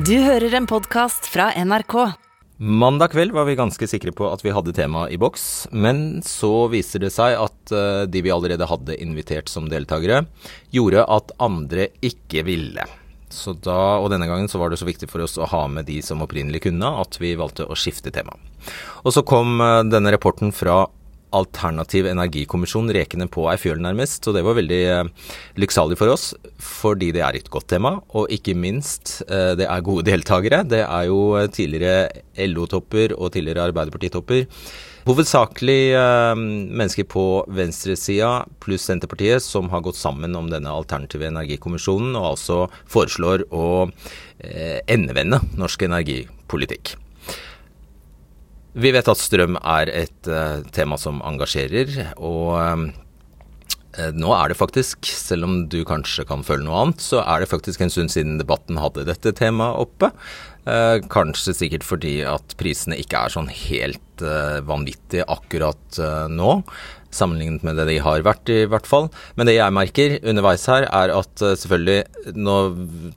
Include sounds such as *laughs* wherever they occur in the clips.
Du hører en podkast fra NRK. Mandag kveld var vi ganske sikre på at vi hadde temaet i boks, men så viser det seg at eh, de vi allerede hadde invitert som deltakere, gjorde at andre ikke ville. Så da, og denne gangen så var det så viktig for oss å ha med de som opprinnelig kunne, at vi valgte å skifte tema. Og så kom eh, denne rapporten fra alternativ energikommisjon rekende på ei fjøl, nærmest. Så det var veldig eh, lykksalig for oss, fordi det er et godt tema. Og ikke minst, eh, det er gode deltakere. Det er jo eh, tidligere LO-topper og tidligere Arbeiderparti-topper. Hovedsakelig mennesker på venstresida pluss Senterpartiet som har gått sammen om denne alternative energikommisjonen, og altså foreslår å endevende norsk energipolitikk. Vi vet at strøm er et uh, tema som engasjerer, og uh, nå er det faktisk, selv om du kanskje kan føle noe annet, så er det faktisk en stund siden debatten hadde dette temaet oppe. Uh, kanskje sikkert fordi at prisene ikke er sånn helt vanvittige akkurat nå sammenlignet med det de har vært, i hvert fall. Men det jeg merker underveis her, er at selvfølgelig Nå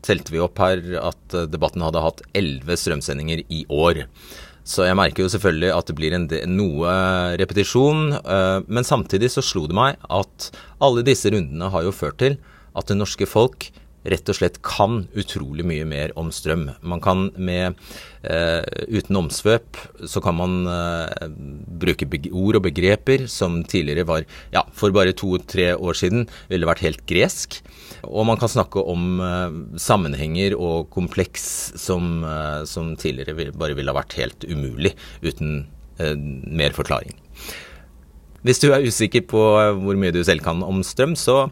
telte vi opp her at debatten hadde hatt elleve strømsendinger i år. Så jeg merker jo selvfølgelig at det blir en noe repetisjon. Eh, men samtidig så slo det meg at alle disse rundene har jo ført til at det norske folk rett og slett kan utrolig mye mer om strøm. Man kan med uh, Uten omsvøp så kan man uh, bruke ord og begreper som tidligere var Ja, for bare to-tre år siden ville vært helt gresk. Og man kan snakke om uh, sammenhenger og kompleks som, som tidligere bare ville ha vært helt umulig uten mer forklaring. Hvis du er usikker på hvor mye du selv kan om strøm, så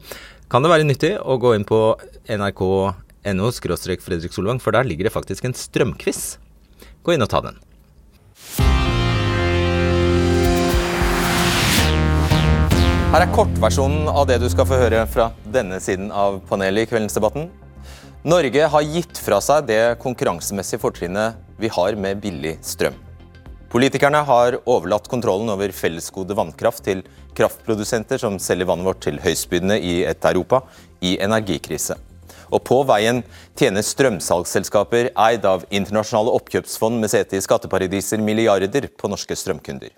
kan det være nyttig å gå inn på nrk.no Fredrik Solvang, for der ligger det faktisk en strømquiz. Gå inn og ta den. Her er kortversjonen av det du skal få høre fra denne siden av panelet i kveldens debatten. Norge har gitt fra seg det konkurransemessige fortrinnet vi har med billig strøm. Politikerne har overlatt kontrollen over fellesgode vannkraft til kraftprodusenter som selger vannet vårt til høystbydende i et Europa i energikrise. Og på veien tjener strømsalgsselskaper eid av internasjonale oppkjøpsfond med sete i skatteparadiser milliarder på norske strømkunder.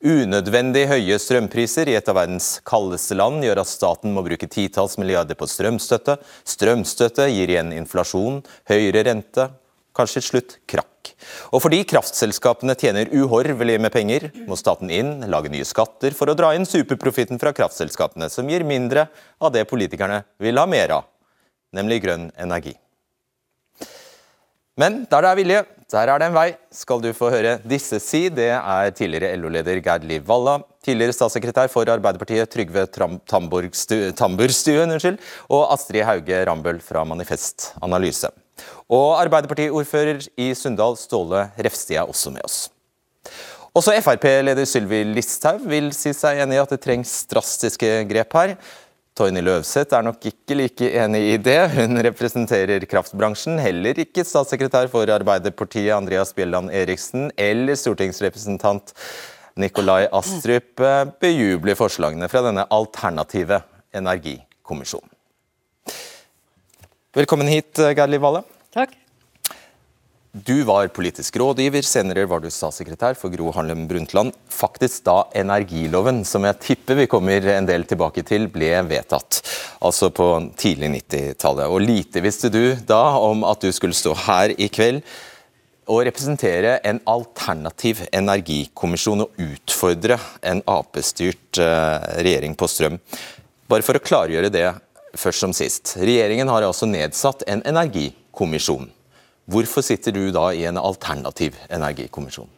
Unødvendig høye strømpriser i et av verdens kaldeste land gjør at staten må bruke titalls milliarder på strømstøtte. Strømstøtte gir igjen inflasjon, høyere rente, kanskje til slutt krakk. Og fordi kraftselskapene tjener uhorvelig med penger, må staten inn, lage nye skatter for å dra inn superprofitten fra kraftselskapene, som gir mindre av det politikerne vil ha mer av, nemlig grønn energi. Men der det er vilje, der er det en vei, skal du få høre disse si. Det er tidligere LO-leder Gerd Liv Valla, tidligere statssekretær for Arbeiderpartiet Trygve Tamburstuen og Astrid Hauge Rambøll fra Manifest Analyse. Og Arbeiderpartiordfører i Sunndal, Ståle Refstie, er også med oss. Også Frp-leder Sylvi Listhaug vil si seg enig i at det trengs drastiske grep her. Toyny Løvseth er nok ikke like enig i det. Hun representerer kraftbransjen, heller ikke statssekretær for Arbeiderpartiet Andreas Bjelland Eriksen eller stortingsrepresentant Nikolai Astrup bejubler forslagene fra denne alternative energikommisjonen. Velkommen hit, Geir Liv Valle. Takk. Du var politisk rådgiver, senere var du statssekretær for Gro Harlem Brundtland. Faktisk da energiloven, som jeg tipper vi kommer en del tilbake til, ble vedtatt. Altså på tidlig 90-tallet. Og lite visste du da om at du skulle stå her i kveld og representere en alternativ energikommisjon og utfordre en Ap-styrt eh, regjering på strøm. Bare for å klargjøre det først som sist. Regjeringen har altså nedsatt en energikommisjon. Hvorfor sitter du da i en alternativ energikommisjon?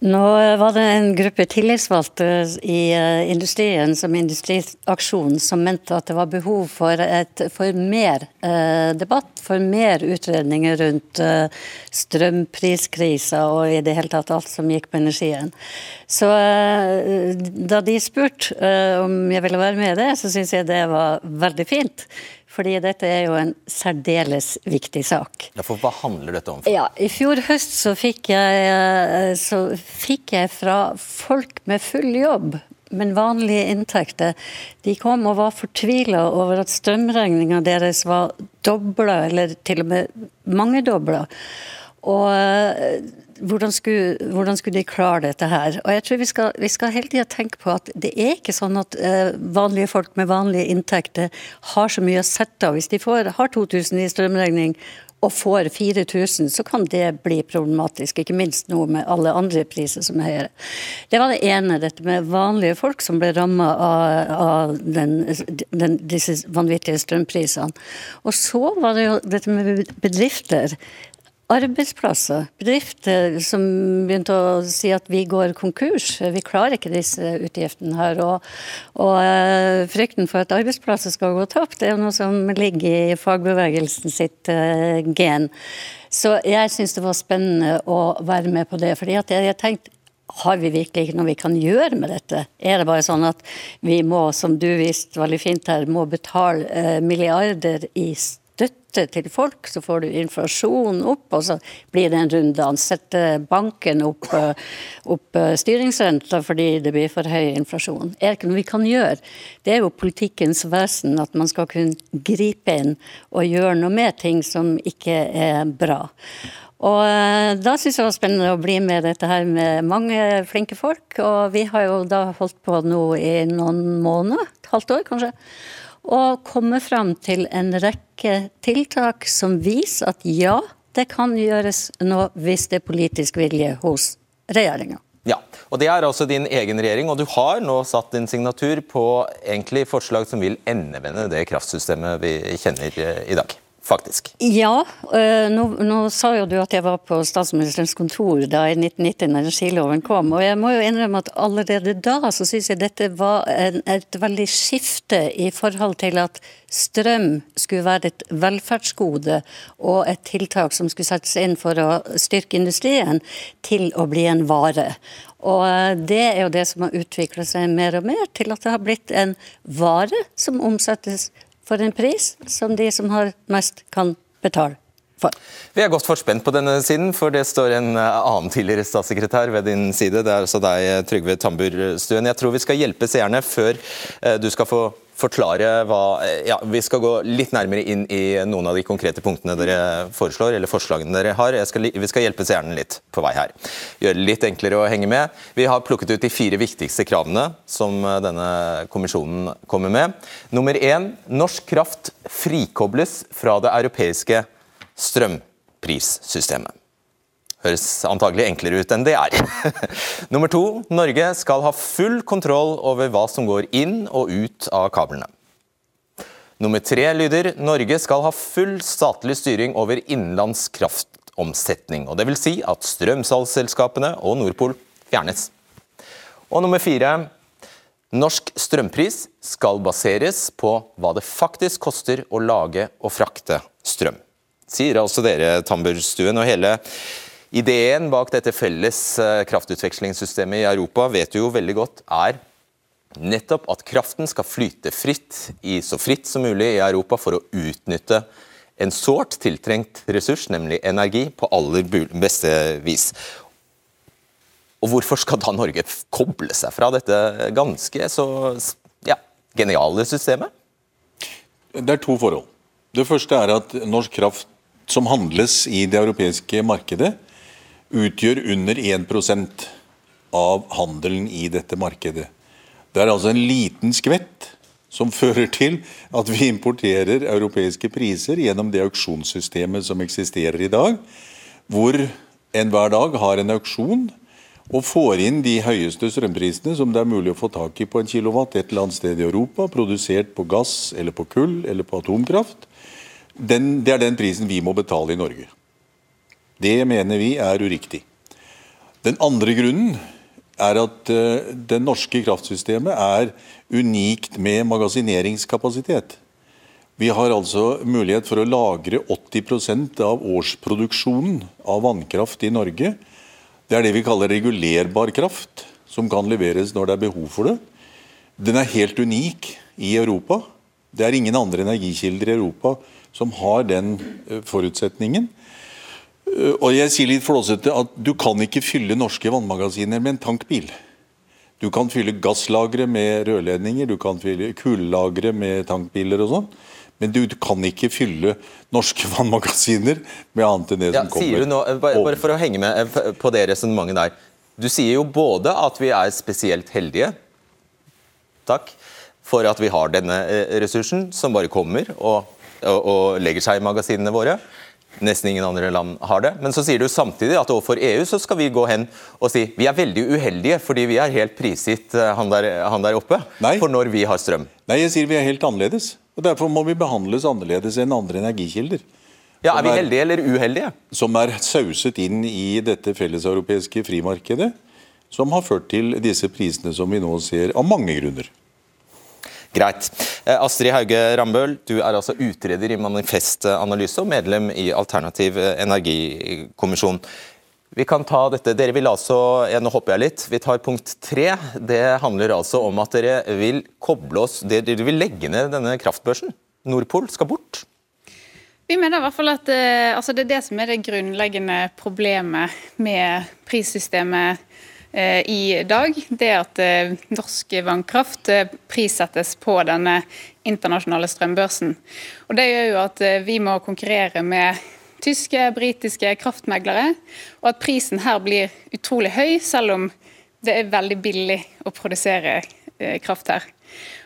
Nå var det en gruppe tillitsvalgte i eh, industrien som Industriaksjonen som mente at det var behov for, et, for mer eh, debatt, for mer utredninger rundt eh, strømpriskrisa og i det hele tatt alt som gikk på energien. Så eh, da de spurte eh, om jeg ville være med i det, så syns jeg det var veldig fint. Fordi dette er jo en særdeles viktig sak. Ja, for Hva handler dette om? Ja, I fjor høst så fikk, jeg, så fikk jeg fra folk med full jobb men vanlige inntekter, de kom og var fortvila over at strømregninga deres var dobla, eller til og med mangedobla. Og eh, hvordan skulle, hvordan skulle, de klare dette her? Og jeg tror Vi skal, vi skal hele tida tenke på at det er ikke sånn at uh, vanlige folk med vanlige inntekter har så mye å sette av. Hvis de får, har 2000 i strømregning og får 4000, så kan det bli problematisk. Ikke minst nå med alle andre priser som er høyere. Det var det ene, dette med vanlige folk som ble ramma av, av den, den, disse vanvittige strømprisene. Og så var det jo dette med bedrifter arbeidsplasser, bedrifter som begynte å si at vi går konkurs, vi klarer ikke disse utgiftene her. Og, og uh, frykten for at arbeidsplasser skal gå tapt, er jo noe som ligger i fagbevegelsen sitt uh, gen. Så jeg syns det var spennende å være med på det. fordi at jeg, jeg tenkte har vi virkelig ikke noe vi kan gjøre med dette? Er det bare sånn at vi må, som du viste veldig fint her, må betale eh, milliarder i støtte til folk, så får du inflasjon opp, og så blir det en runddans. Setter banken opp, eh, opp eh, styringsrenta fordi det blir for høy inflasjon. Er det ikke noe vi kan gjøre? Det er jo politikkens vesen at man skal kunne gripe inn og gjøre noe med ting som ikke er bra. Og eh, da syns jeg det var spennende å bli med dette her med mange flinke folk. Og vi har jo da holdt på nå i noen måneder, et halvt år kanskje og komme fram til en rekke tiltak som viser at ja, det kan gjøres nå hvis det er politisk vilje hos regjeringa. Ja, og Det er altså din egen regjering, og du har nå satt din signatur på egentlig forslag som vil endevende det kraftsystemet vi kjenner eh, i dag faktisk. Ja, øh, nå, nå, sa jo du at jeg var på statsministerens kontor da i 1990 når energiloven kom. Og jeg må jo innrømme at allerede da så syns jeg dette var en, et veldig skifte i forhold til at strøm skulle være et velferdsgode og et tiltak som skulle settes inn for å styrke industrien, til å bli en vare. Og øh, det er jo det som har utvikla seg mer og mer til at det har blitt en vare som omsettes for en pris som de som har mest, kan betale. For. Vi er godt forspent på denne siden, for det står en eh, annen tidligere statssekretær ved din side. Det er altså deg, Trygve Tamburstuen. Jeg tror vi skal hjelpe seerne før eh, du skal få forklare hva ja, Vi skal gå litt nærmere inn i noen av de konkrete punktene dere foreslår, eller forslagene dere har. Skal, vi skal hjelpe seerne litt på vei her. Gjøre det litt enklere å henge med. Vi har plukket ut de fire viktigste kravene som eh, denne kommisjonen kommer med. Nummer én norsk kraft frikobles fra det europeiske strømprissystemet. Høres antagelig enklere ut enn det er. *laughs* Nummer to. Norge skal ha full kontroll over hva som går inn og ut av kablene. Nummer tre lyder Norge skal ha full statlig styring over innenlands kraftomsetning. Og det vil si at strømsalgsselskapene og Nordpol fjernes. Og nummer fire Norsk strømpris skal baseres på hva det faktisk koster å lage og frakte strøm. Sier altså dere, Tamburstuen. Og hele Ideen bak dette felles eh, kraftutvekslingssystemet i Europa vet du jo veldig godt er nettopp at kraften skal flyte fritt, i så fritt som mulig i Europa for å utnytte en sårt tiltrengt ressurs, nemlig energi, på aller beste vis. Og Hvorfor skal da Norge koble seg fra dette ganske så ja, geniale systemet? Det er to forhold. Det første er at norsk kraft som handles i det europeiske markedet, utgjør under 1% av handelen i dette markedet. Det er altså en liten skvett som *laughs* fører til at vi importerer europeiske priser gjennom det auksjonssystemet som eksisterer i dag, hvor en hver dag har en auksjon og får inn de høyeste strømprisene som det er mulig å få tak i på en kilowatt et eller annet sted i Europa, produsert på gass eller på kull eller på atomkraft. Den, det er den prisen vi må betale i Norge. Det mener vi er uriktig. Den andre grunnen er at eh, det norske kraftsystemet er unikt med magasineringskapasitet. Vi har altså mulighet for å lagre 80% av årsproduksjonen av vannkraft i Norge. Det er det vi kaller regulerbar kraft, som kan leveres når det er behov for det. Den er helt unik i Europa. Det er ingen andre energikilder i Europa som har den eh, forutsetningen. Og jeg sier litt flåsete at du kan ikke fylle norske vannmagasiner med en tankbil. Du kan fylle gasslagre med rørledninger, du kan fylle kullagre med tankbiler og sånn. Men du, kan ikke fylle norske *laughs* vannmagasiner med annet enn det ja, som kommer. Nå, bare, bare for å henge med eh, på det resonnementet der. Du sier jo både at vi er spesielt heldige, takk, for at vi har denne eh, ressursen som bare kommer og, og, og legger seg i magasinene våre. Nesten ingen andre land har det. Men så sier du samtidig at overfor EU så skal vi gå hen og si vi er veldig uheldige fordi vi er helt prisgitt eh, han der, han der oppe Nei. for når vi har strøm. Nei, jeg sier vi er helt annerledes. og Derfor må vi behandles annerledes enn andre energikilder. Ja, Er vi heldige eller uheldige? Som er sauset inn i dette felleseuropeiske frimarkedet. Som har ført til disse prisene som vi nå ser, av mange grunner. Greit. Eh, Astrid Hauge Rambøl, du er altså utreder i Manifestanalyse og medlem i Alternativ energikommisjon. Vi kan ta dette. Dere vil altså, ja, Nå hopper jeg litt. Vi tar punkt tre. Det handler altså om at dere vil koble oss Dere vil legge ned denne kraftbørsen. Nordpol skal bort. Vi mener i hvert fall at eh, altså det er det som er det grunnleggende problemet med prissystemet Eh, i dag, det at eh, norsk vannkraft eh, prissettes på denne internasjonale strømbørsen. Og Det gjør jo at vi må konkurrere med tyske, britiske kraftmeglere, og at prisen her blir utrolig høy, selv om det er veldig billig å produsere kraft her.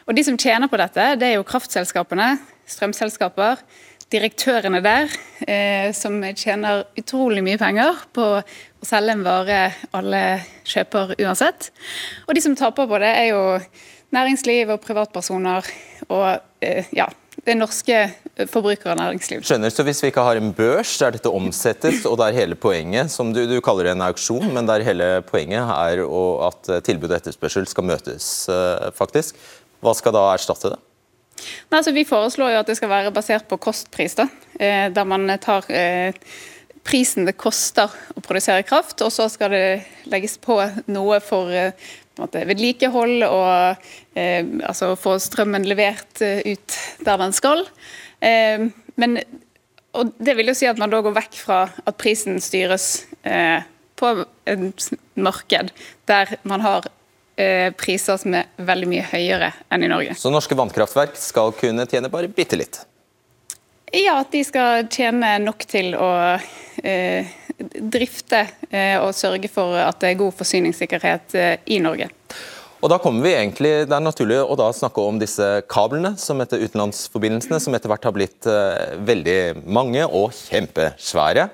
Og De som tjener på dette, det er jo kraftselskapene, strømselskaper, direktørene der, eh, som tjener utrolig mye penger på å selge en vare alle kjøper uansett. Og de som taper på det, er jo næringsliv og privatpersoner og eh, ja, det norske forbrukere og næringsliv. Skjønner, så Hvis vi ikke har en børs der dette omsettes, og der hele poenget, som du, du kaller det en auksjon, men der hele poenget er at tilbud og etterspørsel skal møtes, eh, faktisk, hva skal da erstatte det? Nei, altså, vi foreslår jo at det skal være basert på kostpris, da, eh, der man tar eh, prisen det koster å produsere kraft, og så skal det legges på noe for eh, vedlikehold og eh, altså få strømmen levert ut der den skal. Eh, men, og Det vil jo si at man da går vekk fra at prisen styres eh, på et marked der man har priser som er veldig mye høyere enn i Norge. Så norske vannkraftverk skal kunne tjene bare bitte litt? Ja, at de skal tjene nok til å eh, drifte eh, og sørge for at det er god forsyningssikkerhet eh, i Norge. Og da kommer vi egentlig, Det er naturlig å da snakke om disse kablene, som etter utenlandsforbindelsene, som etter hvert har blitt eh, veldig mange og kjempesvære.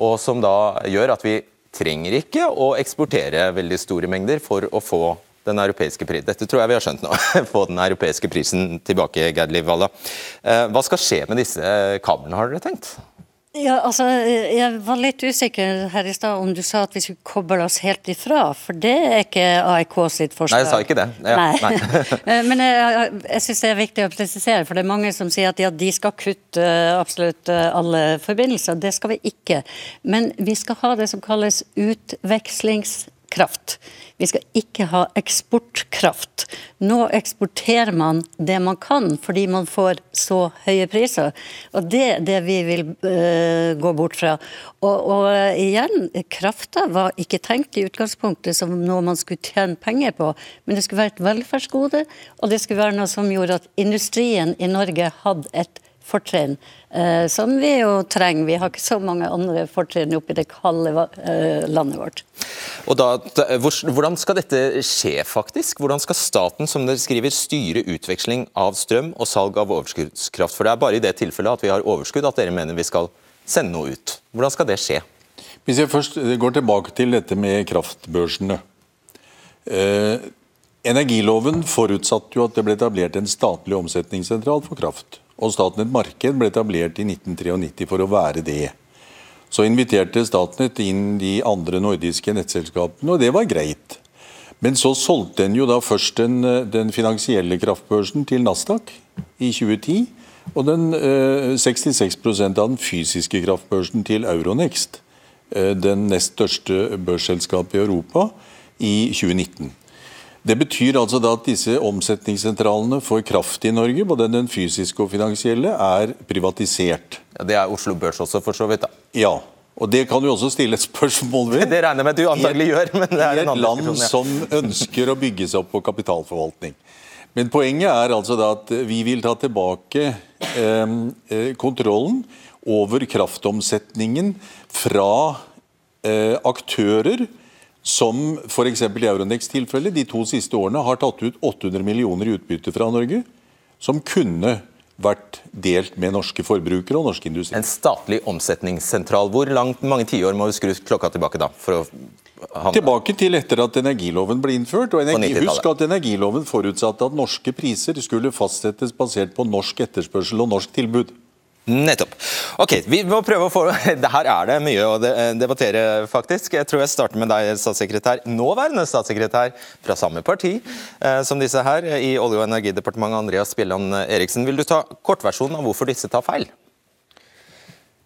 Og som da gjør at vi trenger ikke å eksportere veldig store mengder for å få den europeiske prisen. Dette tror jeg vi har skjønt nå. *laughs* Få den europeiske prisen tilbake, Gerd Liv Valla. Eh, hva skal skje med disse kablene, har dere tenkt? Ja, altså, Jeg var litt usikker her i stad om du sa at vi skulle koble oss helt ifra, for det er ikke AIK sitt forslag. Nei, jeg sa ikke det. Ja, nei. nei. *laughs* Eh, men jeg, jeg syns det er viktig å presisere, for det er mange som sier at ja, de skal kutte absolutt eh, alle forbindelser. Det skal vi ikke. Men vi skal ha det som kalles utvekslingskraft. Vi skal ikke ha eksportkraft. Nå eksporterer man det man kan, fordi man får så høye priser. Og Det er det vi vil uh, gå bort fra. Og, og igjen, krafta var ikke tenkt i utgangspunktet som noe man skulle tjene penger på, men det skulle være et velferdsgode, og det skulle være noe som gjorde at industrien i Norge hadde et fortrinn eh, som vi jo trenger. Vi har ikke så mange andre fortrinn oppi det kalde eh, landet vårt. Og da, Hvordan skal dette skje, faktisk? Hvordan skal staten som dere skriver, styre utveksling av strøm og salg av overskuddskraft? For Det er bare i det tilfellet at vi har overskudd at dere mener vi skal sende noe ut. Hvordan skal det skje? Hvis jeg først går tilbake til dette med kraftbørsene. Eh, energiloven forutsatte jo at det ble etablert en statlig omsetningssentral for kraft. Og Statnett Marked ble etablert i 1993 for å være det. Så inviterte Statnett inn de andre nordiske nettselskapene, og det var greit. Men så solgte en jo da først den, den finansielle kraftbørsen til Nasdaq i 2010. Og den, eh, 66% av den fysiske kraftbørsen til Euronext, eh, den nest største børsselskapet i Europa, i 2019. Det betyr altså da at disse omsetningssentralene for kraft i Norge, både den fysiske og finansielle, er privatisert. Ja, det er Oslo Børs også, for så vidt. da. Ja, Og Det kan du også stille et spørsmål ved. *laughs* Det regner jeg med at du antagelig gjør. men det er I en et annen land diskusjon, ja. som ønsker å bygge seg opp på kapitalforvaltning. Men poenget er altså da at vi vil ta tilbake eh, eh, kontrollen over kraftomsetningen fra eh, aktører som f.eks. i Euronex tilfelle de to siste årene har tatt ut 800 millioner i utbytte fra Norge, som kunne vært delt med norske forbrukere og norsk industri. En statlig omsetningssentral. Hvor langt, mange tiår må vi skru klokka tilbake da? for å handle? Tilbake til etter at energiloven ble innført. og energi, Husk at energiloven forutsatte at norske priser skulle fastsettes basert på norsk etterspørsel og norsk tilbud. Nettopp. Ok, Vi må prøve å få *laughs* Her er det mye å debattere, faktisk. Jeg tror jeg starter med deg, statssekretær. Nåværende statssekretær fra samme parti eh, som disse her i Olje- og energidepartementet, Andreas Bjelland Eriksen. Vil du ta kortversjonen av hvorfor disse tar feil?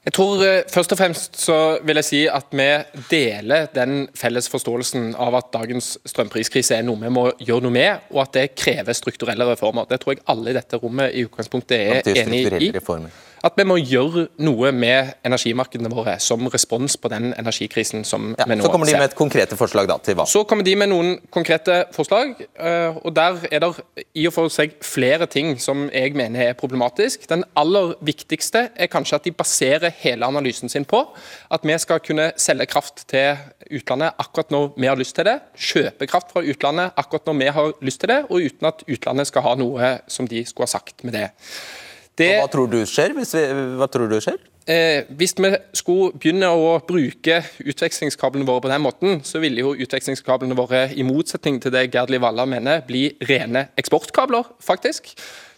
Jeg tror eh, først og fremst så vil jeg si at vi deler den felles forståelsen av at dagens strømpriskrise er noe vi må gjøre noe med, og at det krever strukturelle reformer. Det tror jeg alle i dette rommet i utgangspunktet er enig i. reformer? At vi må gjøre noe med energimarkedene våre som respons på den energikrisen som Ja, vi nå ser. så kommer de med et konkrete forslag da, til hva? Så kommer de med noen konkrete forslag, eh, og der er det i og for seg flere ting som jeg mener er problematisk. Den aller viktigste er kanskje at de baserer hele analysen sin på at vi skal kunne selge kraft til utlandet akkurat når vi har lyst til det, kjøpe kraft fra utlandet akkurat når vi har lyst til det, og uten at utlandet skal ha noe som de skulle ha sagt med det. Det, Hva tror du skjer? Hvis vi, hva tror du skjer? Eh, hvis vi skulle begynne å bruke utvekslingskablene våre på den måten, så ville jo utvekslingskablene våre, i motsetning til det Gerd Liv Valla mener, bli rene eksportkabler, faktisk.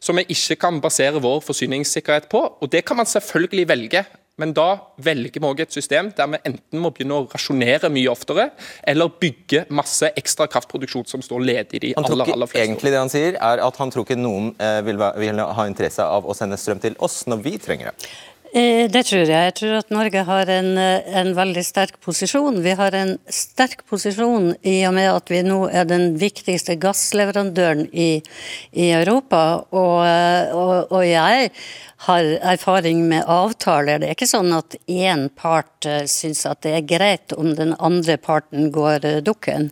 Som vi ikke kan basere vår forsyningssikkerhet på. Og det kan man selvfølgelig velge. Men da velger vi også et system der vi enten må begynne å rasjonere mye oftere, eller bygge masse ekstra kraftproduksjon som står ledig i de Han aller, aller fleste egentlig det han sier, er at han tror ikke noen eh, vil, vil ha interesse av å sende strøm til oss når vi trenger det. Eh, Det tror jeg. Jeg tror at Norge har en, eh, en veldig sterk posisjon. Vi har en sterk posisjon i og med at vi nå er den viktigste gassleverandøren i, i Europa. Og, og, og jeg har erfaring med avtaler. Det er ikke sånn at én part eh, syns at det er greit om den andre parten går eh, dukken.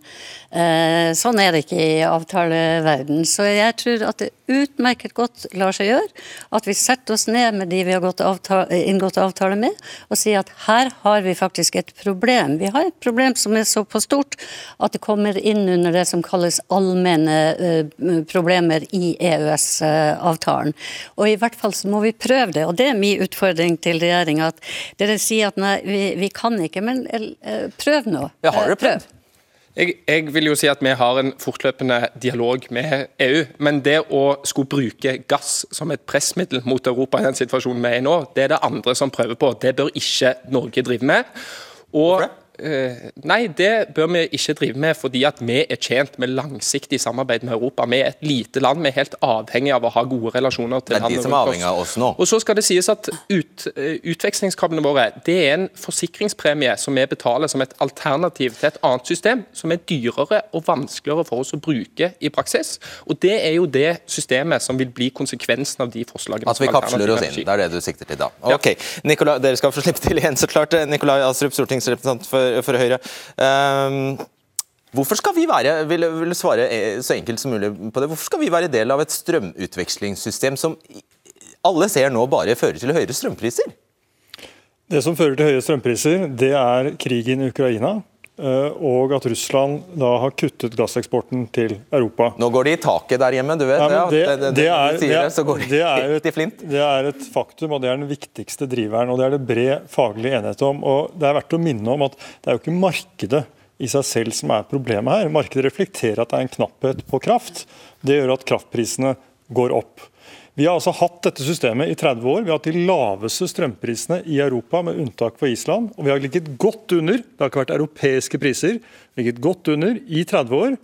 Eh, Sånn er det ikke i avtaleverden. Så jeg tror at utmerket godt lar seg gjøre at vi setter oss ned med de vi har gått avta- inngått avtale med, og sier at her har vi faktisk et problem. Vi har et problem som er såpass stort at det kommer inn under det som kalles allmenne uh, problemer i EØS-avtalen. Og i hvert fall så må vi prøve det. Og det er min utfordring til regjeringa. Dere sier at nei, vi, vi kan ikke, men uh, prøv nå. Ja, har dere Eh, prøv. prøvd? Jeg, jeg vil jo si at vi har en fortløpende dialog med EU, men det å skulle bruke gass som et pressmiddel mot Europa i den situasjonen vi er i nå, det er det andre som prøver på. Det bør ikke Norge drive med. Og, nei, det bør vi ikke drive med fordi at vi er tjent med langsiktig samarbeid med Europa. Vi er et lite land, vi er helt avhengig av å ha gode relasjoner til Det de landet rundt oss nå. og så skal det sies at ut, eh, Utvekslingskablene våre det er en forsikringspremie som vi betaler som et alternativ til et annet system, som er dyrere og vanskeligere for oss å bruke i praksis. Og Det er jo det systemet som vil bli konsekvensen av de forslagene. At vi kapsler oss inn. Det er det du sikter til da. Ok, Nikolai, Dere skal få slippe til igjen, så klart. Nikolai Astrup, stortingsrepresentant for, for Høyre. Um, hvorfor skal vi være vil, vil svare eh, så enkelt som mulig på det, hvorfor skal vi være del av et strømutvekslingssystem som alle ser nå bare fører til høyere strømpriser? Det som fører til høye strømpriser, det er krigen i Ukraina. Eh, Og at Russland da har kuttet gasseksporten til Europa. Nå går de i taket der hjemme, du vet Nei, det, ja, det, det, det, er, sier så går helt i flint. det er et faktum, og det er den viktigste driveren. og Det er det bred faglig enighet om. og Det er verdt å minne om at det er jo ikke markedet i seg selv som er problemet her. Markedet reflekterer at det er en knapphet på kraft. Det gjør at kraftprisene går opp. Vi har altså hatt dette systemet i 30 år. Vi har hatt de laveste strømprisene i Europa, med unntak for Island. Og vi har ligget godt under. Det har ikke vært europeiske priser. Ligget godt under i 30 år.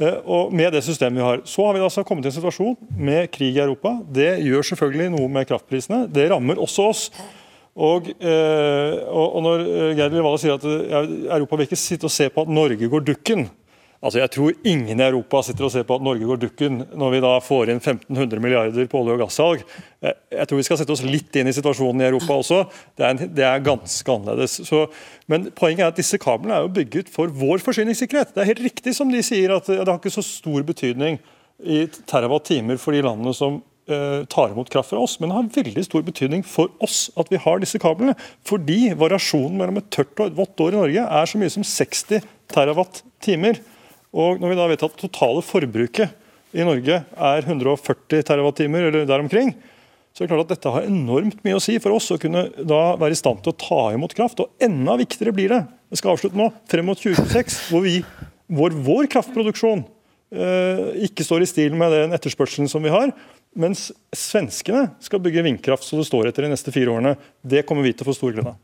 Eh, Og med det systemet vi har. Så har vi altså kommet i en situasjon med krig i Europa. Det gjør selvfølgelig noe med kraftprisene. Det rammer også oss. Og, eh, og når eh, Geir Livala sier at Europa vil ikke sitte og se på at Norge går dukken, Altså, Jeg tror ingen i Europa sitter og ser på at Norge går dukken når vi da får inn 1500 milliarder på olje- og gassalg. Eh, jeg tror vi skal sette oss litt inn i situasjonen i Europa også. Det er, det er ganske annerledes. Så, men poenget er at disse kablene er jo bygget for vår forsyningssikkerhet. Det er helt riktig som de sier at det har ikke så stor betydning i terawatt-timer for de landene som uh, tar imot kraft fra oss, men det har veldig stor betydning for oss at vi har disse kablene. Fordi variasjonen mellom et tørt og et vått år i Norge er så mye som 60 terawatt-timer. Og når vi da vet at totale forbruket i Norge er 140 TWh eller der omkring, så er det klart at dette har enormt mye å si for oss å kunne da være i stand til å ta imot kraft. Og enda viktigere blir det, jeg skal avslutte nå, frem mot 2026, hvor, hvor vår kraftproduksjon eh, ikke står i stil med den etterspørselen som vi har. Mens svenskene skal bygge vindkraft så det står etter de neste fire årene. Det kommer vi til å få stor glede av.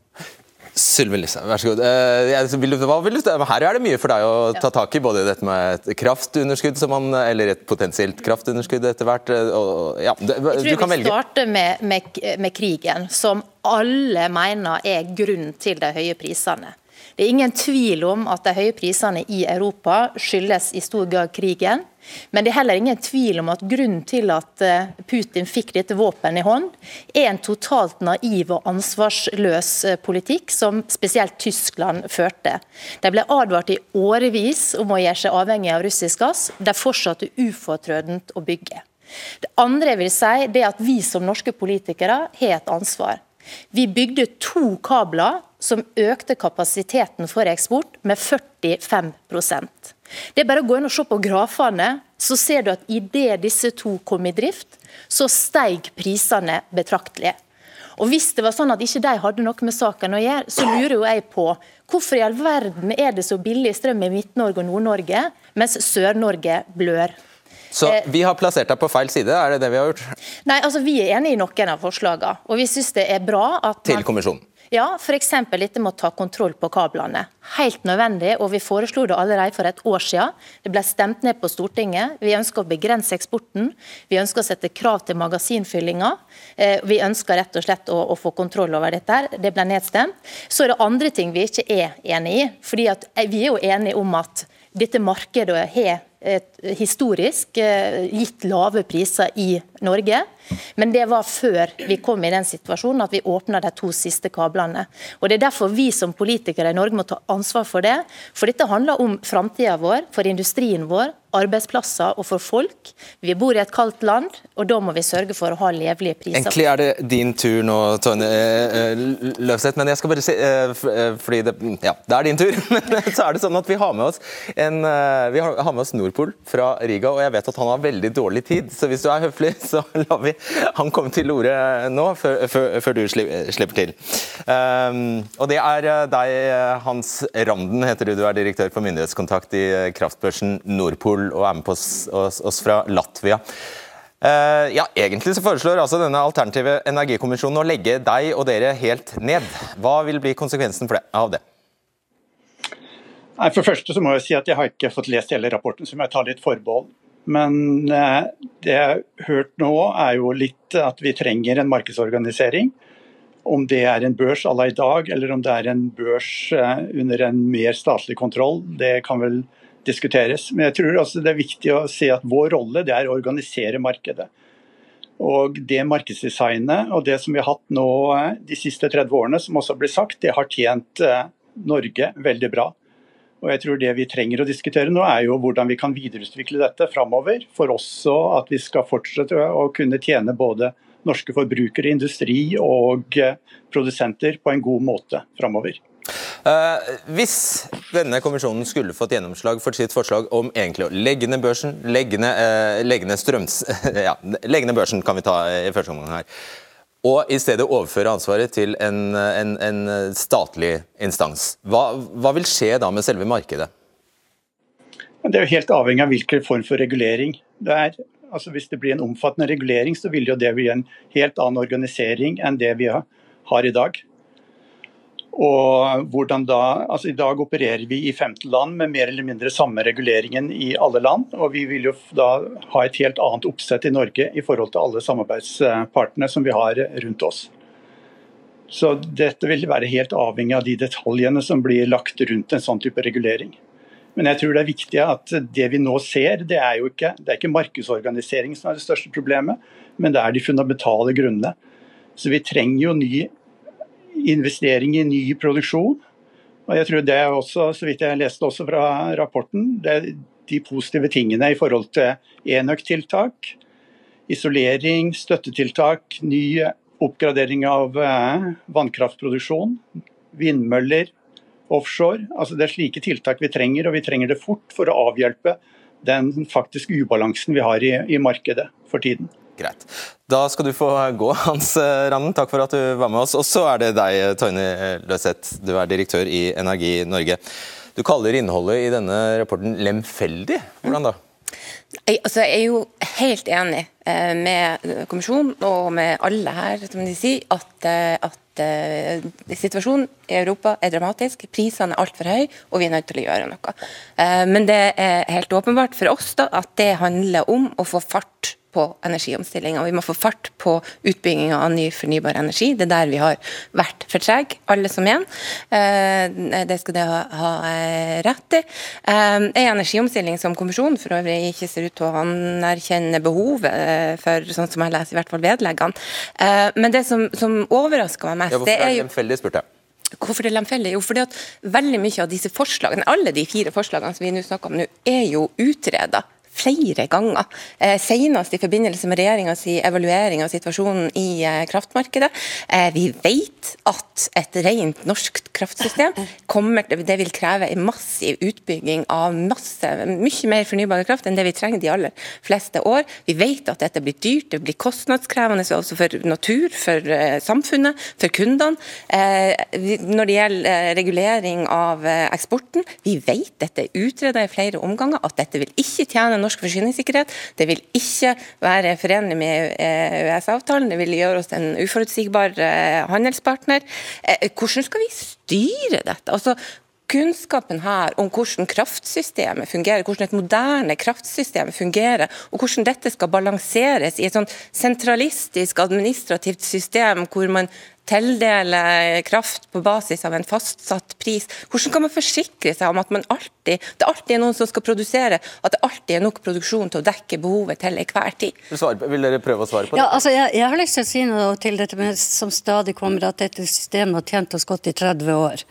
Sylvi Listhaug, vær så god. Uh, her er det mye for deg å ta tak i, både dette med et kraftunderskudd, man, eller et potensielt kraftunderskudd etter hvert. Eh, og, ja, du, jeg tror jeg vil starter med, med, med krigen, som alle mener er grunnen til de høye prisene. Det er ingen tvil om at de høye prisene i Europa skyldes i stor grad krigen. Men det er heller ingen tvil om at grunnen til at eh, Putin fikk dette våpenet i hånd, er en totalt naiv og ansvarsløs eh, politikk som spesielt Tyskland førte. De ble advart i årevis om å gjøre seg avhengig av russisk gass. De fortsatte ufortrødent å bygge. Det andre jeg vil si, det er at vi som norske politikere har et ansvar. Vi bygde to kabler som økte kapasiteten for eksport med 45 Det er bare å gå inn og se på grafene, så ser du at idet disse to kom i drift, så steig prisene betraktelig. Og Hvis det var sånn at ikke de hadde noe med saken å gjøre, så lurer jo jeg på hvorfor i all verden er det så billig strøm i Midt-Norge og Nord-Norge, mens Sør-Norge blør? Så eh, vi har plassert deg på feil side, er det det vi har gjort? Nei, altså Vi er enig i noen av forslagene. Og vi syns det er bra at Til kommisjonen? Ja, f.eks. dette med å ta kontroll på kablene. Helt nødvendig, og vi foreslo det allerede for et år siden. Det ble stemt ned på Stortinget. Vi ønsker å begrense eksporten. Vi ønsker å sette krav til magasinfyllinga. Eh, vi ønsker rett og slett å, å, få kontroll over dette. Det ble nedstemt. Så er det andre ting vi ikke er enig i. fordi eh, Vi er jo enige om at dette markedet har historisk eh, gitt lave priser i Norge. Men det var før vi kom i den situasjonen at vi åpna de to siste kablene. Og Det er derfor vi som politikere i Norge må ta ansvar for det. For dette handler om framtida vår, for industrien vår, arbeidsplasser og for folk. Vi bor i et kaldt land, og da må vi sørge for å ha levelige priser. Egentlig er det din tur nå, Tone eh, Løvseth, men jeg skal bare si eh, fordi det, ja, det er din tur. *laughs* Men så er det sånn at vi har med oss, en, vi har med oss Nordpol fra Riga, og jeg vet at han har veldig dårlig tid. Så hvis du er høflig, så *laughs* lar vi *laughs* han kommer til orde nå, før, før, før, du slipper til. Um, og det er eh, deg, Hans Randen, heter du. Du er direktør for myndighetskontakt i kraftbørsen Nordpol, og er med på oss, oss, fra Latvia. Uh, ja, Egentlig så foreslår altså denne alternative energikommisjonen å legge deg og dere helt ned. Hva vil bli konsekvensen det, av det? Nei, for første så må Jeg si at jeg har ikke fått lest hele rapporten, så må jeg ta litt forbehold. Men eh, det jeg har hørt nå, er jo litt at vi trenger en markedsorganisering. Om det er en børs à la i dag, eller om det er en børs eh, under en mer statlig kontroll, det kan vel diskuteres. Men jeg tror også det er viktig å se at vår rolle det er å organisere markedet. Og Det markedsdesignet og det som vi har hatt nå eh, de siste 30 årene, som også blir sagt, det har tjent Norge veldig bra. Og jeg tror Det vi trenger å diskutere nå, er jo hvordan vi kan videreutvikle dette framover. For også at vi skal fortsette å kunne tjene både norske forbrukere, industri og eh, produsenter på en god måte framover. Uh, hvis denne kommisjonen skulle fått gjennomslag for sitt forslag om egentlig å legge ned børsen, legge ned, uh, legge ned strøms... *laughs* ja, legge ned børsen kan vi ta i første omgang her og i stedet overføre ansvaret til en, en, en statlig instans. Hva, hva, vil skje da med selve markedet? Det er jo helt avhengig av hvilken form for regulering. Det er, altså hvis det blir en omfattende regulering, så vil jo det bli en helt annen organisering enn det vi har i dag. Og hvordan da, altså I dag opererer vi i 15 land med mer eller mindre samme reguleringen i alle land. og Vi vil jo da ha et helt annet oppsett i Norge i forhold til alle samarbeidspartene som vi har rundt oss. Så dette vil være helt avhengig av de detaljene som blir lagt rundt en sånn type regulering. Men jeg tror det er viktig at det vi nå ser, det er jo ikke, det er ikke markedsorganisering som er det største problemet, men det er de fundamentale grunnene. Så vi trenger jo ny investering i ny produksjon. Og jeg tror det er også, så vidt jeg leste også fra rapporten, det de positive tingene i forhold til enøktiltak, isolering, støttetiltak, ny oppgradering av eh, vannkraftproduksjon, vindmøller, offshore. Altså Det er slike tiltak vi trenger, og vi trenger det fort for å avhjelpe den faktiske ubalansen vi har i, i markedet for tiden. Greit. Da skal du få gå, Hans Randen. Takk for at du var med oss. Og så er det deg, Tøyne Løseth. Du er direktør i Energi Norge. Du kaller innholdet i denne rapporten lemfeldig. Hvordan da? Jeg, altså, jeg er jo helt enig eh, med kommisjonen og med alle her som de sier, at, eh, at eh, situasjonen i Europa er dramatisk. Prisene er altfor høye, og vi er nødt til å gjøre noe. Men det er helt åpenbart for oss da, at det handler om å få fart på energiomstillinga. Vi må få fart på utbygginga av ny fornybar energi. Det er der vi har vært for trege, alle som en. Eh, det skal de ha eh, rett i. Eh, en energiomstilling som kommisjonen for øvrig ikke ser ut til å anerkjenne behovet for, sånn som jeg leser i hvert fall vedleggene. Men det som, som overrasker meg mest, det er jo lemfeldig, spurte jeg. Hvorfor det er lemfeldig? Jo, fordi at veldig mye av disse forslagene, alle de fire forslagene som vi nå snakker om nå, er jo utreda flere ganger. Eh, senest i forbindelse med regjeringas evaluering av situasjonen i eh, kraftmarkedet. Eh, vi vet at et rent norsk kraftsystem kommer, det vil kreve en massiv utbygging av masse, mye mer fornybar kraft enn det vi trenger de aller fleste år. Vi vet at dette blir dyrt, det blir kostnadskrevende også for natur, for samfunnet, for kundene. Når det gjelder regulering av eksporten, vi vet dette er utredet i flere omganger, at dette vil ikke tjene norsk forsyningssikkerhet. Det vil ikke være forenlig med EØS-avtalen, det vil gjøre oss en uforutsigbar handelspartner. Hvordan skal vi styre dette? Altså, kunnskapen her om hvordan kraftsystemet fungerer, hvordan et moderne kraftsystem fungerer, og hvordan dette skal balanseres i et sånn sentralistisk administrativt system hvor man tildeler kraft på basis av en fastsatt pris. Hvordan kan man forsikre seg om at man alltid, det alltid er noen som skal produsere, at det alltid er nok produksjon til å dekke behovet til enhver tid? Vil dere prøve å svare på det? Ja, altså jeg, jeg, har lyst til å si noe til dette med, som stadig kommer, at dette systemet har tjent oss godt i 30 år.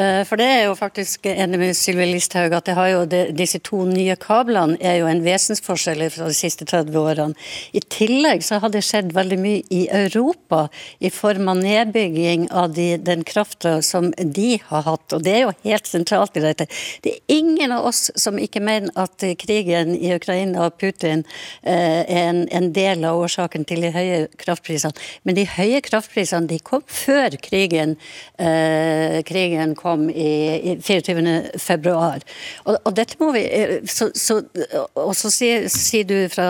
Eh, for det er jo faktisk enig med Sylvi Listhaug at det, disse to nye kablene er jo en vesensforskjell fra de siste 30 årene. I tillegg så har det skjedd veldig mye i Europa i form av nedbygging av de, den krafta som de har hatt, og det er jo helt sentralt i dette. Det er ingen av oss som ikke mener at krigen i Ukraina og Putin eh, er en, en del av årsaken til de høye kraftprisene, men de høye kraftprisene de kom før krigen, eh, krigen kom i, i 24. februar. Og, og, dette må vi eh, så, så, Og så sier, sier, du fra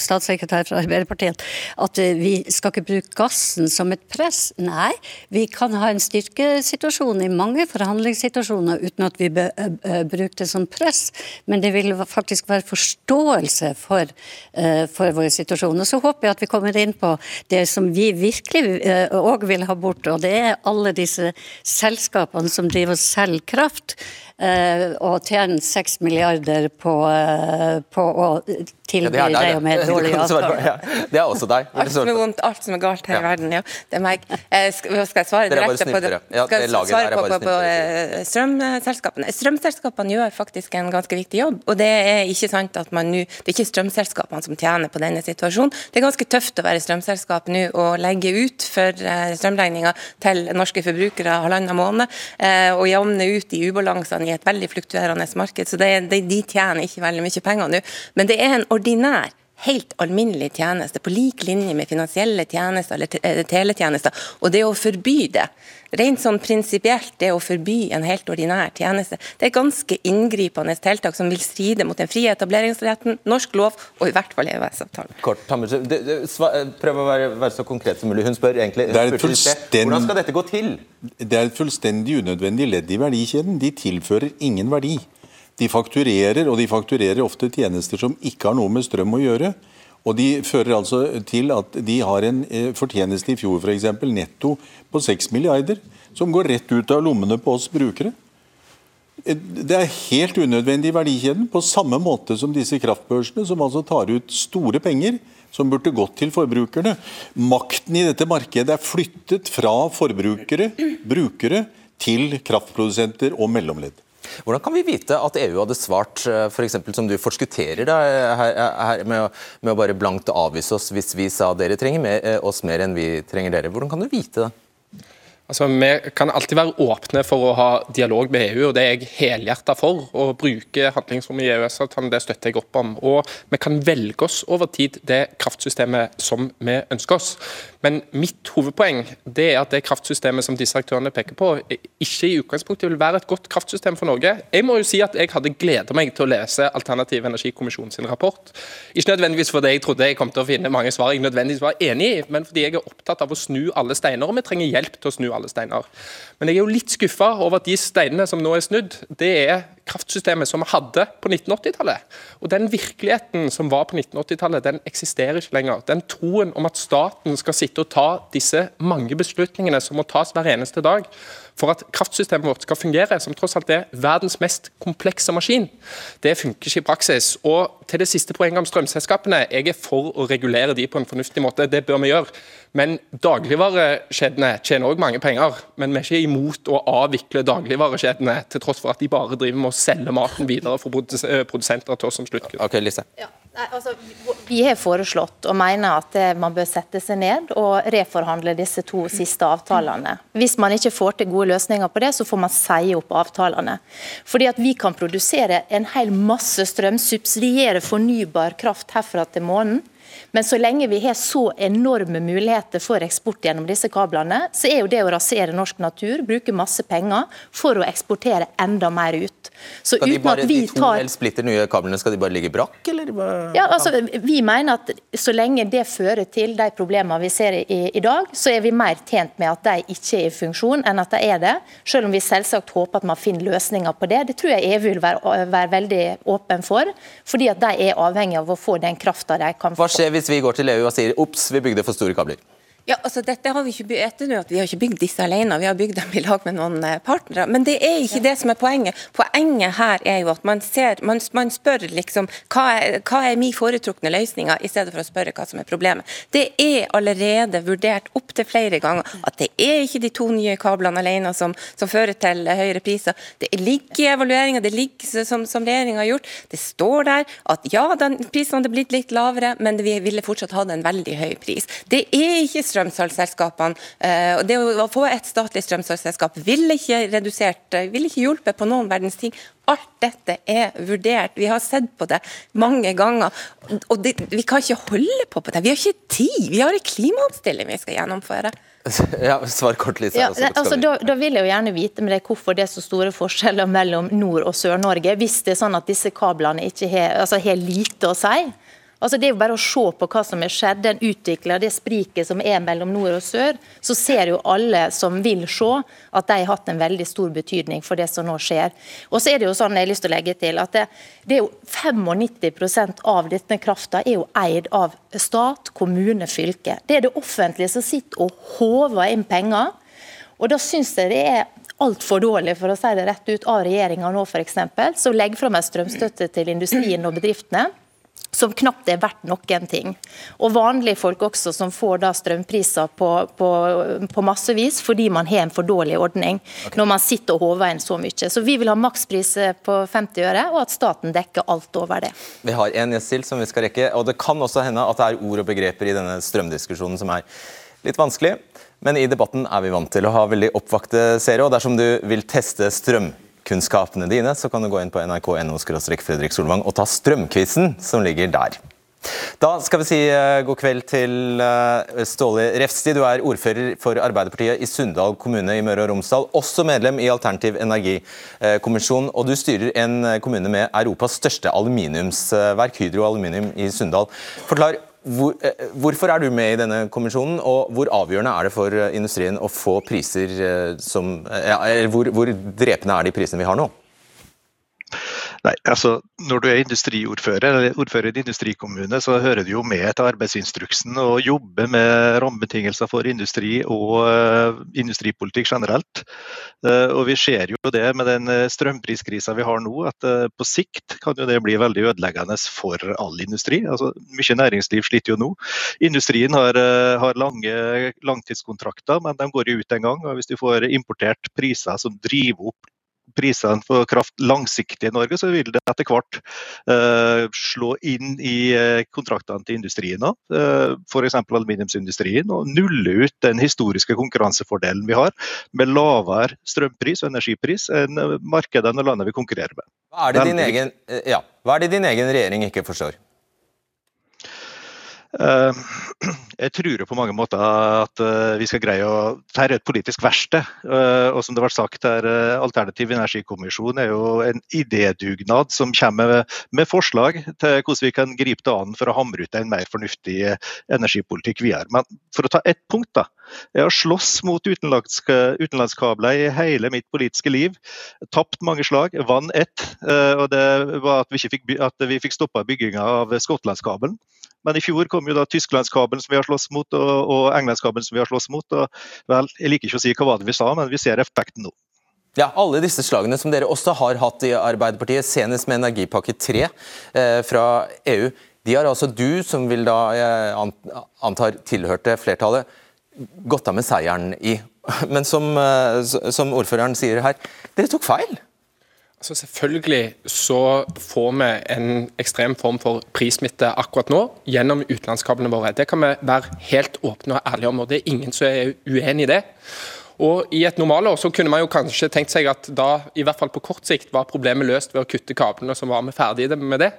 statssekretær fra Arbeiderpartiet at eh, vi skal ikke bruke gassen som et press. Nei, vi kan ha en styrkesituasjon i mange forhandlingssituasjoner uten at vi eh, bruker det som press, men det vil faktisk være forståelse for, for vår situasjon. Og Så håper jeg at vi kommer inn på det som vi virkelig òg vil ha bort, og det er alle disse selskapene som driver og selger kraft, og tjene seks milliarder på, eh, på, å tilby ja, deg og meg *laughs* dårlige avtaler. Ja, det er også deg. Alt som er vondt, alt som er galt her ja. i verden, ja. Det er meg. Eh, skal, skal jeg svare direkte på det? Skal jeg svare på, på, på strømselskapene? Strømselskapene gjør faktisk en ganske viktig jobb. Og det er ikke sant at man nå Det er ikke strømselskapene som tjener på denne situasjonen. Det er ganske tøft å være strømselskap nå og legge ut for strømregninga til norske forbrukere halvannen måned, og jevne ut de ubalansene i et veldig fluktuerende marked, så det, de tjener ikke veldig mye penger nå. Men det er en ordinær helt alminnelig tjeneste, på lik linje med finansielle tjenester eller eh, teletjenester. Og det å forby det, rent sånn prinsipielt, det å forby en helt ordinær tjeneste, det er ganske inngripende tiltak som vil stride mot den frie etableringsretten, norsk lov og i hvert fall EØS-avtalen. Kort, Prøv å være, være, så konkret som mulig. Hun spør egentlig hvordan skal dette gå til? Det er et fullstendig unødvendig ledd i verdikjeden. De tilfører ingen verdi. De fakturerer, og de fakturerer ofte tjenester som ikke har noe med strøm å gjøre. Og De fører altså til at de har en eh, fortjeneste i fjor eksempel, netto på 6 milliarder, som går rett ut av lommene på oss brukere. Det er helt unødvendig i verdikjeden, på samme måte som disse kraftbørsene, som altså tar ut store penger som burde gått til forbrukerne. Makten i dette markedet er flyttet fra forbrukere, brukere, til kraftprodusenter og mellomledd. Hvordan kan vi vite at EU hadde svart, eh, f.eks. som du forskutterer da, her, her, med, å, med, å, bare blankt avvise oss hvis vi sa dere trenger mer, eh, oss mer enn vi trenger dere? Hvordan kan du vite det? Altså, Vi kan alltid være åpne for å ha dialog med EU, og det er jeg helhjerta for. Å bruke handlingsrommet i EØS-avtalen, det støtter jeg opp om. Og vi kan velge oss over tid det kraftsystemet som vi ønsker oss. Men mitt hovedpoeng det er at det kraftsystemet som disse aktørene peker på, ikke i utgangspunktet vil være et godt kraftsystem for Norge. Jeg må jo si at jeg hadde gleda meg til å lese Alternativ energikommisjon sin rapport. Ikke nødvendigvis fordi jeg trodde jeg kom til å finne mange svar jeg nødvendigvis var enig i, men fordi jeg er opptatt av å snu alle steiner, og vi trenger hjelp til å snu alle steiner. Men jeg er jo litt skuffa over at de steinene som nå er snudd, det er kraftsystemet som vi hadde på 1980-tallet. Og Den virkeligheten som var på 1980-tallet, den eksisterer ikke lenger. Den troen om at staten skal sitte og ta disse mange beslutningene som må tas hver eneste dag, for at kraftsystemet vårt skal fungere, som tross alt er verdens mest komplekse maskin, det funker ikke i praksis. Og til det siste poenget om strømselskapene, jeg er for å regulere de på en fornuftig måte. Det bør vi gjøre. Men dagligvarekjedene tjener òg mange penger. Men vi er ikke imot å avvikle dagligvarekjedene, til tross for at de bare driver med å selge maten videre for produsenter til oss som sluttkunder. Okay, Lise. Ja. Altså, vi har foreslått og mener at eh, man bør sette seg ned og reforhandle disse to siste avtalene. Hvis man ikke får til gode løsninger på det, så får man si opp avtalene. Fordi at Vi kan produsere en hel masse strøm, subsidiere fornybar kraft herfra til månen. Men så lenge vi har så enorme muligheter for eksport gjennom disse kablene, så er jo det å rasere norsk natur, bruke masse penger for å eksportere enda mer ut. Så skal de, bare, de to tar... splitter nye kablene skal de bare ligge brakk, eller? Ja, altså, vi mener at så lenge det fører til de problemene vi ser i, i, dag, så er vi mer tjent med at de ikke er i funksjon, enn at de er det. Selv om vi selvsagt håper at man finner løsninger på det. Det tror jeg EU vil være, være veldig åpen for, fordi at de er avhengig av å få den krafta de kan få. Hva skjer hvis vi går til EU og sier ops, vi bygde for store kabler? Ja, altså dette har Vi ikke bygd at vi har ikke bygd disse alene, vi har bygd dem i lag med noen eh, partnere. Men det er ikke det som er poenget. Poenget her er jo at man, ser, man, man spør liksom hva er, hva er min foretrukne løsning, i stedet for å spørre hva som er problemet. Det er allerede vurdert opptil flere ganger at det er ikke de to nye kablene alene som, som fører til høyere priser. Det ligger i evalueringa, det ligger som, som regjeringa har gjort. Det står der at ja, den, prisene hadde blitt litt lavere, men vi ville fortsatt hatt en veldig høy pris. Det er ikke strømsalgsselskapene. Og det å få et statlig strømsalgsselskap ville ikke redusert, eh, ville ikke hjulpet på noen verdens ting. Alt dette er vurdert, vi har sett på det mange ganger. Og det, vi kan ikke holde på på det. Vi har ikke tid, vi har en klimaomstilling vi skal gjennomføre. *laughs* Ja, Svar kort, Lisa. Ja, altså, da, da, vil jeg jo gjerne vite med det hvorfor det er så store forskjeller mellom Nord- og Sør-Norge, hvis det er sånn at disse kablene ikke har, altså, har lite å si. Altså Det er jo bare å se på hva som har skjedd, den utvikla, det spriket som er mellom nord og sør. Så ser jo alle som vil se, at de har hatt en veldig stor betydning for det som nå skjer. Og så er det jo sånn, jeg har lyst til å legge til, at det, det er jo 95% av denne krafta er jo eid av stat, kommune, fylke. Det er det offentlige som sitter og håver inn penger. Og da syns jeg det er altfor dårlig for å si det rett ut, av regjeringa nå f.eks., som legger fram en strømstøtte til industrien og bedriftene som knapt er verdt noen ting. Og vanlige folk også, som får da strømpriser på, på, på massevis fordi man har en for dårlig ordning okay. når man sitter og håver inn så mye. Så vi vil ha makspris på 50 øre, og at staten dekker alt over det. Vi har en gjest til som vi skal rekke, og det kan også hende at det er ord og begreper i denne strømdiskusjonen som er litt vanskelig. Men i debatten er vi vant til å ha veldig oppvakte seere, og dersom du vil teste strøm kunnskapene dine, så kan du gå inn på nrk.no Fredrik Solvang og ta strømquizen som ligger der. Da skal vi si uh, god kveld til uh, Ståle Refsti. Du er ordfører for Arbeiderpartiet i Sunndal kommune i Møre og Romsdal. Også medlem i Alternativ energikommisjon. Og du styrer en kommune med Europas største aluminiumsverk, Hydro Aluminium i Sunndal. Forklar, hvor, eh, hvorfor er du med i denne kommisjonen, og hvor avgjørende er det for eh, industrien å få priser eh, som Eller hvor, hvor drepende er de prisene vi har nå? Nei, altså Når du er industriordfører eller ordfører i en industrikommune, så hører du jo med til arbeidsinstruksen og jobber med rammebetingelser for industri og uh, industripolitikk generelt. Uh, og Vi ser jo det med den eh, strømpriskrisa vi har nå, at på sikt kan jo det bli veldig ødeleggende for all industri. Altså, mye næringsliv sliter jo nå. Industrien har, har lange langtidskontrakter, men de går jo ut en gang. og Hvis du får importert priser som driver opp prisene på kraft langsiktig i Norge, så vil det etter hvert uh, slå inn i uh, kontraktene til industrien òg, uh, f.eks. aluminiumsindustrien, og nulle ut den historiske konkurransefordelen vi har med lavere strømpris og energipris enn markedene og landene vi konkurrerer med. Hva er det din egen, ja, hva er det din egen regjering ikke forstår? Eh, *clears throat* jeg tror på mange måter at eh, vi skal greie å Dette er et politisk verksted. Eh, og som det ble sagt her, Alternativ energikommisjon er jo en idédugnad som kommer med forslag til hvordan vi kan gripe det an for å hamre ut en mer fornuftig energipolitikk videre. Men for å ta ett punkt, da. Jeg har slåss mot utenlandskabler i hele mitt politiske liv. Tapt mange slag, vant ett. Og det var at vi, fikk, at vi fikk stoppa bygginga av Skottlandskabelen. Men i fjor kom jo da tysklandskabelen som vi har slåss mot, og, og englandskabelen som vi har slåss mot. og vel, Jeg liker ikke å si hva var det vi sa, men vi ser effekten nå. Ja, Alle disse slagene som dere også har hatt i Arbeiderpartiet, senest med energipakke 3 eh, fra EU, de har altså du, som vil da, jeg antar tilhørte flertallet, gått av med seieren i. *laughs* Men som, eh, som ordføreren sier her, dere tok feil? Altså Selvfølgelig så får vi en ekstrem form for prissmitte akkurat nå gjennom utenlandskablene våre. Det kan vi være helt åpne og ærlige om, og det er ingen som er uenig i det. Og I et normalår så kunne man jo kanskje tenkt seg at da, i hvert fall på kort sikt, var problemet løst ved å kutte kablene, så var vi ferdige med det.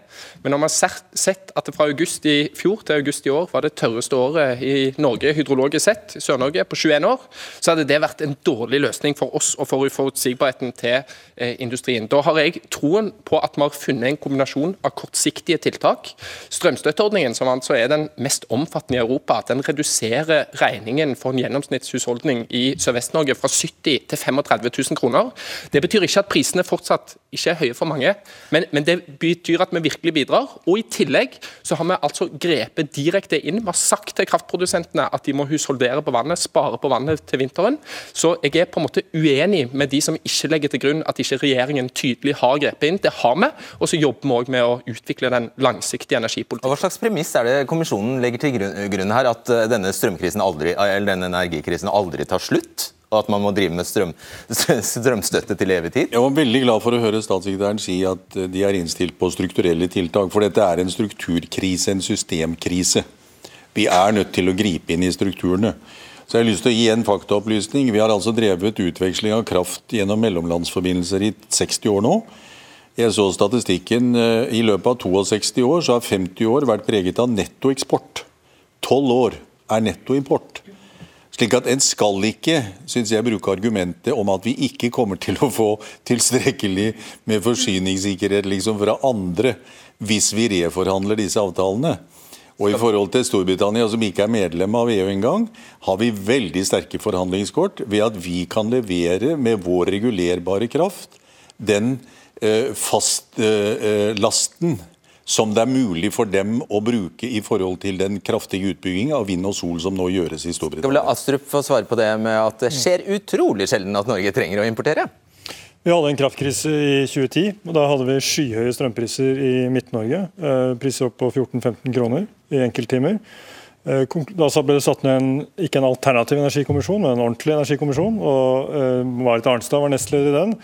Men når man har sett at det fra august i fjor til august i år var det tørreste året i Norge hydrologisk sett, Sør-Norge, på 21 år, så hadde det vært en dårlig løsning for oss og for uforutsigbarheten til eh, industrien. Da har jeg troen på at vi har funnet en kombinasjon av kortsiktige tiltak. Strømstøtteordningen, som altså er den mest omfattende i Europa, at den reduserer regningen for en gjennomsnittshusholdning i Sør-Vest Vest-Norge fra 70 til 35 000 kroner. Det betyr ikke at prisene fortsatt ikke er høye for mange, men, men, det betyr at vi virkelig bidrar. Og I tillegg så har vi altså grepet direkte inn. Vi har sagt til kraftprodusentene at de må husholdere på vannet, spare på vannet til vinteren. Så jeg er på en måte uenig med de som ikke legger til grunn at ikke regjeringen tydelig har grepet inn. Det har vi. Og så jobber vi òg med å utvikle den langsiktige energipolitikken. Hva slags premiss er det kommisjonen legger til grunn her, at eh, denne strømkrisen aldri, eller denne energikrisen aldri tar slutt? Og at man må drive med strøm, *laughs* strømstøtte til evig tid? Jeg var veldig glad for å høre statssekretæren si at eh, de er innstilt på strukturelle tiltak. For dette er en strukturkrise, en systemkrise. Vi er nødt til å gripe inn i strukturene. Så jeg har lyst til å gi en faktaopplysning. Vi har altså drevet utveksling av kraft gjennom mellomlandsforbindelser i 60 år nå. Jeg så statistikken. Eh, I løpet av 62 år så har 50 år vært preget av nettoeksport. 12 år er nettoimport. Slik at En skal ikke synes jeg, bruke argumentet om at vi ikke kommer til å få tilstrekkelig med forsyningssikkerhet liksom fra andre hvis vi reforhandler disse avtalene. Og I forhold til Storbritannia, som ikke er medlem av EU engang, har vi veldig sterke forhandlingskort ved at vi kan levere med vår regulerbare kraft den eh, fastlasten eh, som det er mulig for dem å bruke i forhold til den kraftige utbygginga av vind og sol som nå gjøres i Storbritannia. Skal Astrup få svare på det med at det skjer utrolig sjelden at Norge trenger å importere? Vi hadde en kraftkrise i 2010. og Da hadde vi skyhøye strømpriser i Midt-Norge. Eh, priser opp på 14-15 kroner i enkelttimer. Eh, da ble det satt ned en, ikke en alternativ energikommisjon, men en ordentlig energikommisjon. og uh, Marit Arnstad var nestleder i den.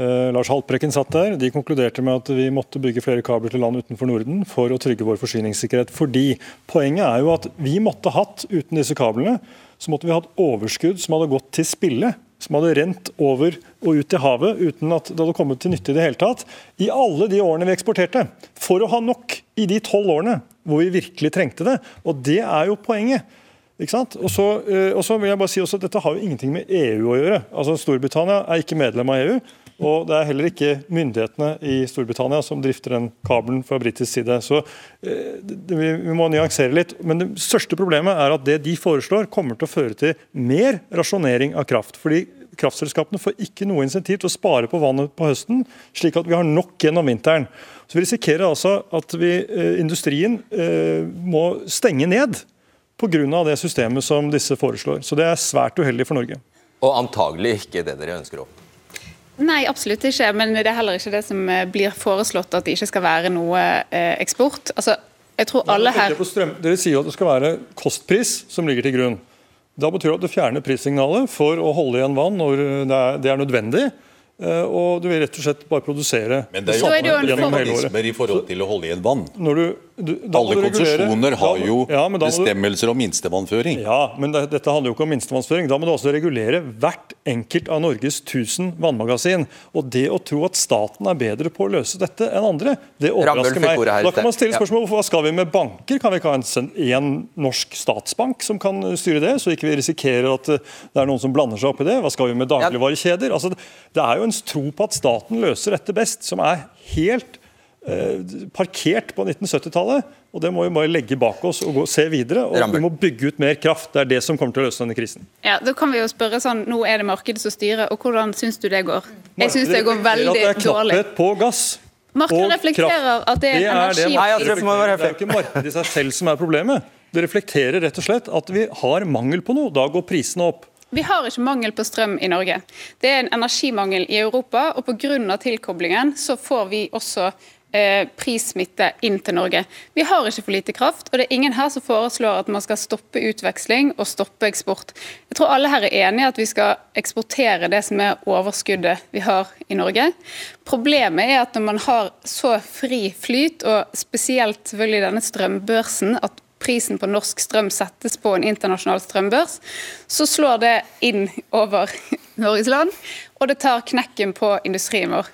Eh, Lars Haltbrekken satt der. De konkluderte med at vi måtte bygge flere kabler til land utenfor Norden for å trygge vår forsyningssikkerhet. Fordi Poenget er jo at vi måtte hatt, uten disse kablene, så måtte vi hatt overskudd som hadde gått til spille. Som hadde rent over og ut til havet uten at det hadde kommet til nytte i det hele tatt. I alle de årene vi eksporterte. For å ha nok i de tolv årene hvor vi virkelig trengte det. Og det er jo poenget. Ikke sant? Og så, eh, vil jeg bare si også at Dette har jo ingenting med EU å gjøre. Altså Storbritannia er ikke medlem av EU. Og det er heller ikke myndighetene i Storbritannia som drifter den kabelen fra britisk side. Så eh, vi må nyansere litt. Men det største problemet er at det de foreslår, kommer til å føre til mer rasjonering av kraft. Fordi kraftselskapene får ikke noe insentiv til å spare på vannet på høsten, slik at vi har nok gjennom vinteren. Så Vi risikerer altså at vi, eh, industrien eh, må stenge ned pga. det systemet som disse foreslår. Så Det er svært uheldig for Norge. Og antagelig ikke det dere ønsker opp. Nei, absolutt ikke. Men det er heller ikke det som eh, blir foreslått, at det ikke skal være noe eh, eksport. Altså, jeg tror alle her... Dere sier jo at det skal være kostpris som ligger til grunn. Da betyr det at du fjerner prissignalet for å holde igjen vann når det er, det er nødvendig. Eh, og du vil rett og slett bare produsere Men det er jo mekanismer i forhold til å holde igjen vann. Når du, du, Alle konsesjoner har jo ja, bestemmelser om minstevannføring. Ja, men det, dette handler jo ikke om minstevannføring. Da må du også regulere hvert enkelt av Norges 1000 vannmagasin. Og det å tro at staten er bedre på å løse dette enn andre, det overrasker meg. Da kan man stille spørsmål hva skal vi med banker? Kan vi ikke ha en, en norsk statsbank som kan styre det, så ikke vi risikerer at det er noen som blander seg opp i det? Hva skal vi med dagligvarekjeder? Altså, det er jo en tro på at staten løser dette best, som er helt eh, parkert på 1970-tallet. og Det må vi bare legge bak oss og gå, se videre. og Vi må bygge ut mer kraft. Det er det som kommer til å løse denne krisen. Ja, da kan vi jo spørre sånn, Nå er det markedet som styrer, og hvordan syns du det går? Jeg syns det går veldig dårlig. Det er knapphet på gass. Markedet reflekterer at det er, det er energi... Det, Nei, det, være det er jo ikke markedet i seg selv som er problemet. Det reflekterer rett og slett at vi har mangel på noe. Da går prisene opp. Vi har ikke mangel på strøm i Norge. Det er en energimangel i Europa, og pga. tilkoblingen så får vi også eh, prissmitte inn til Norge. Vi har ikke for lite kraft, og det er ingen her som foreslår at man skal stoppe utveksling og stoppe eksport. Jeg tror alle her er enige at vi skal eksportere det som er overskuddet vi har i Norge. Problemet er at når man har så fri flyt, og spesielt selvfølgelig denne strømbørsen, at prisen på norsk strøm settes på en internasjonal strømbørs, så slår det inn over *laughs* Norges land, og det tar knekken på industrien vår.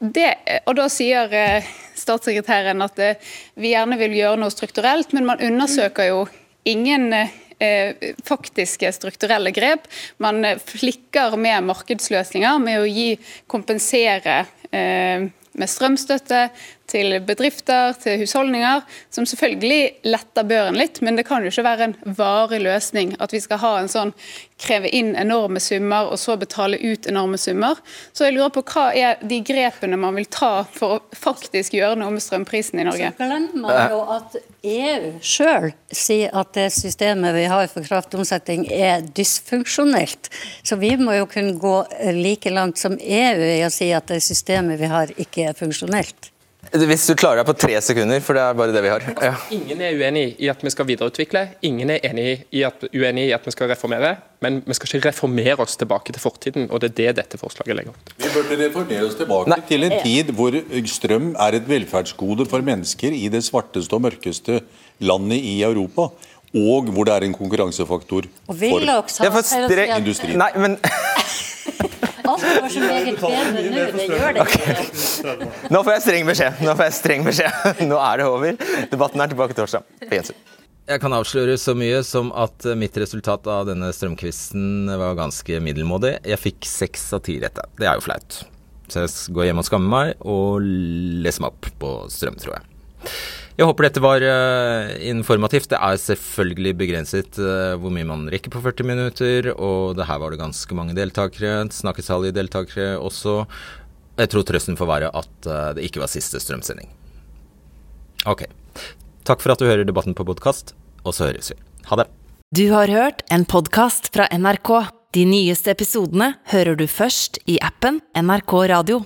Det, og Da sier eh, statssekretæren at eh, vi gjerne vil gjøre noe strukturelt, men man undersøker jo ingen eh, faktiske strukturelle grep. Man flikker med markedsløsninger med å gi kompensere med strømstøtte, til bedrifter, til husholdninger, som selvfølgelig letter børen litt, men det kan jo ikke være en varig løsning at vi skal ha en sånn kreve inn enorme summer og så betale ut enorme summer. Så jeg lurer på hva er de grepene man vil ta for å faktisk gjøre noe med strømprisen i Norge? Så glemmer jo at EU sjøl sier at det systemet vi har for kraftomsetning er dysfunksjonelt. Så vi må jo kunne gå like langt som EU i å si at det systemet vi har ikke er funksjonelt. Hvis du klarer deg på tre sekunder, for det er bare det vi har. Ja. Ingen er uenig i at vi skal videreutvikle, ingen er enig i at, uenig i at vi skal reformere. Men vi skal ikke reformere oss tilbake til fortiden, og det er det dette forslaget legger opp til. Vi burde reformere oss tilbake Nei. til en tid hvor strøm er et velferdsgode for mennesker i det svarteste og mørkeste landet i Europa. Og hvor det er en konkurransefaktor for industrien. Nei, men *laughs* Alt går så meget bedre nå. Det gjør det ikke. Nå får jeg streng beskjed. Nå får jeg streng beskjed. *laughs* Nå er det over. Debatten er tilbake torsdag. På gjensyn. Jeg kan avsløre så mye som at mitt resultat av denne strømkvisten var ganske middelmådig. Jeg fikk seks av ti rette. Det er jo flaut. Så jeg går hjem og skammer meg og leser meg opp på strøm, tror jeg. Jeg håper dette var uh, informativt. Det er selvfølgelig begrenset uh, hvor mye man rekker på 40 minutter, og det her var det ganske mange deltakere. Snakkesalige deltakere også. Jeg tror trøsten får være at uh, det ikke var siste strømsending. Ok. Takk for at du hører debatten på podkast, og så høres vi. Ha det. Du har hørt en podkast fra NRK. De nyeste episodene hører du først i appen NRK Radio.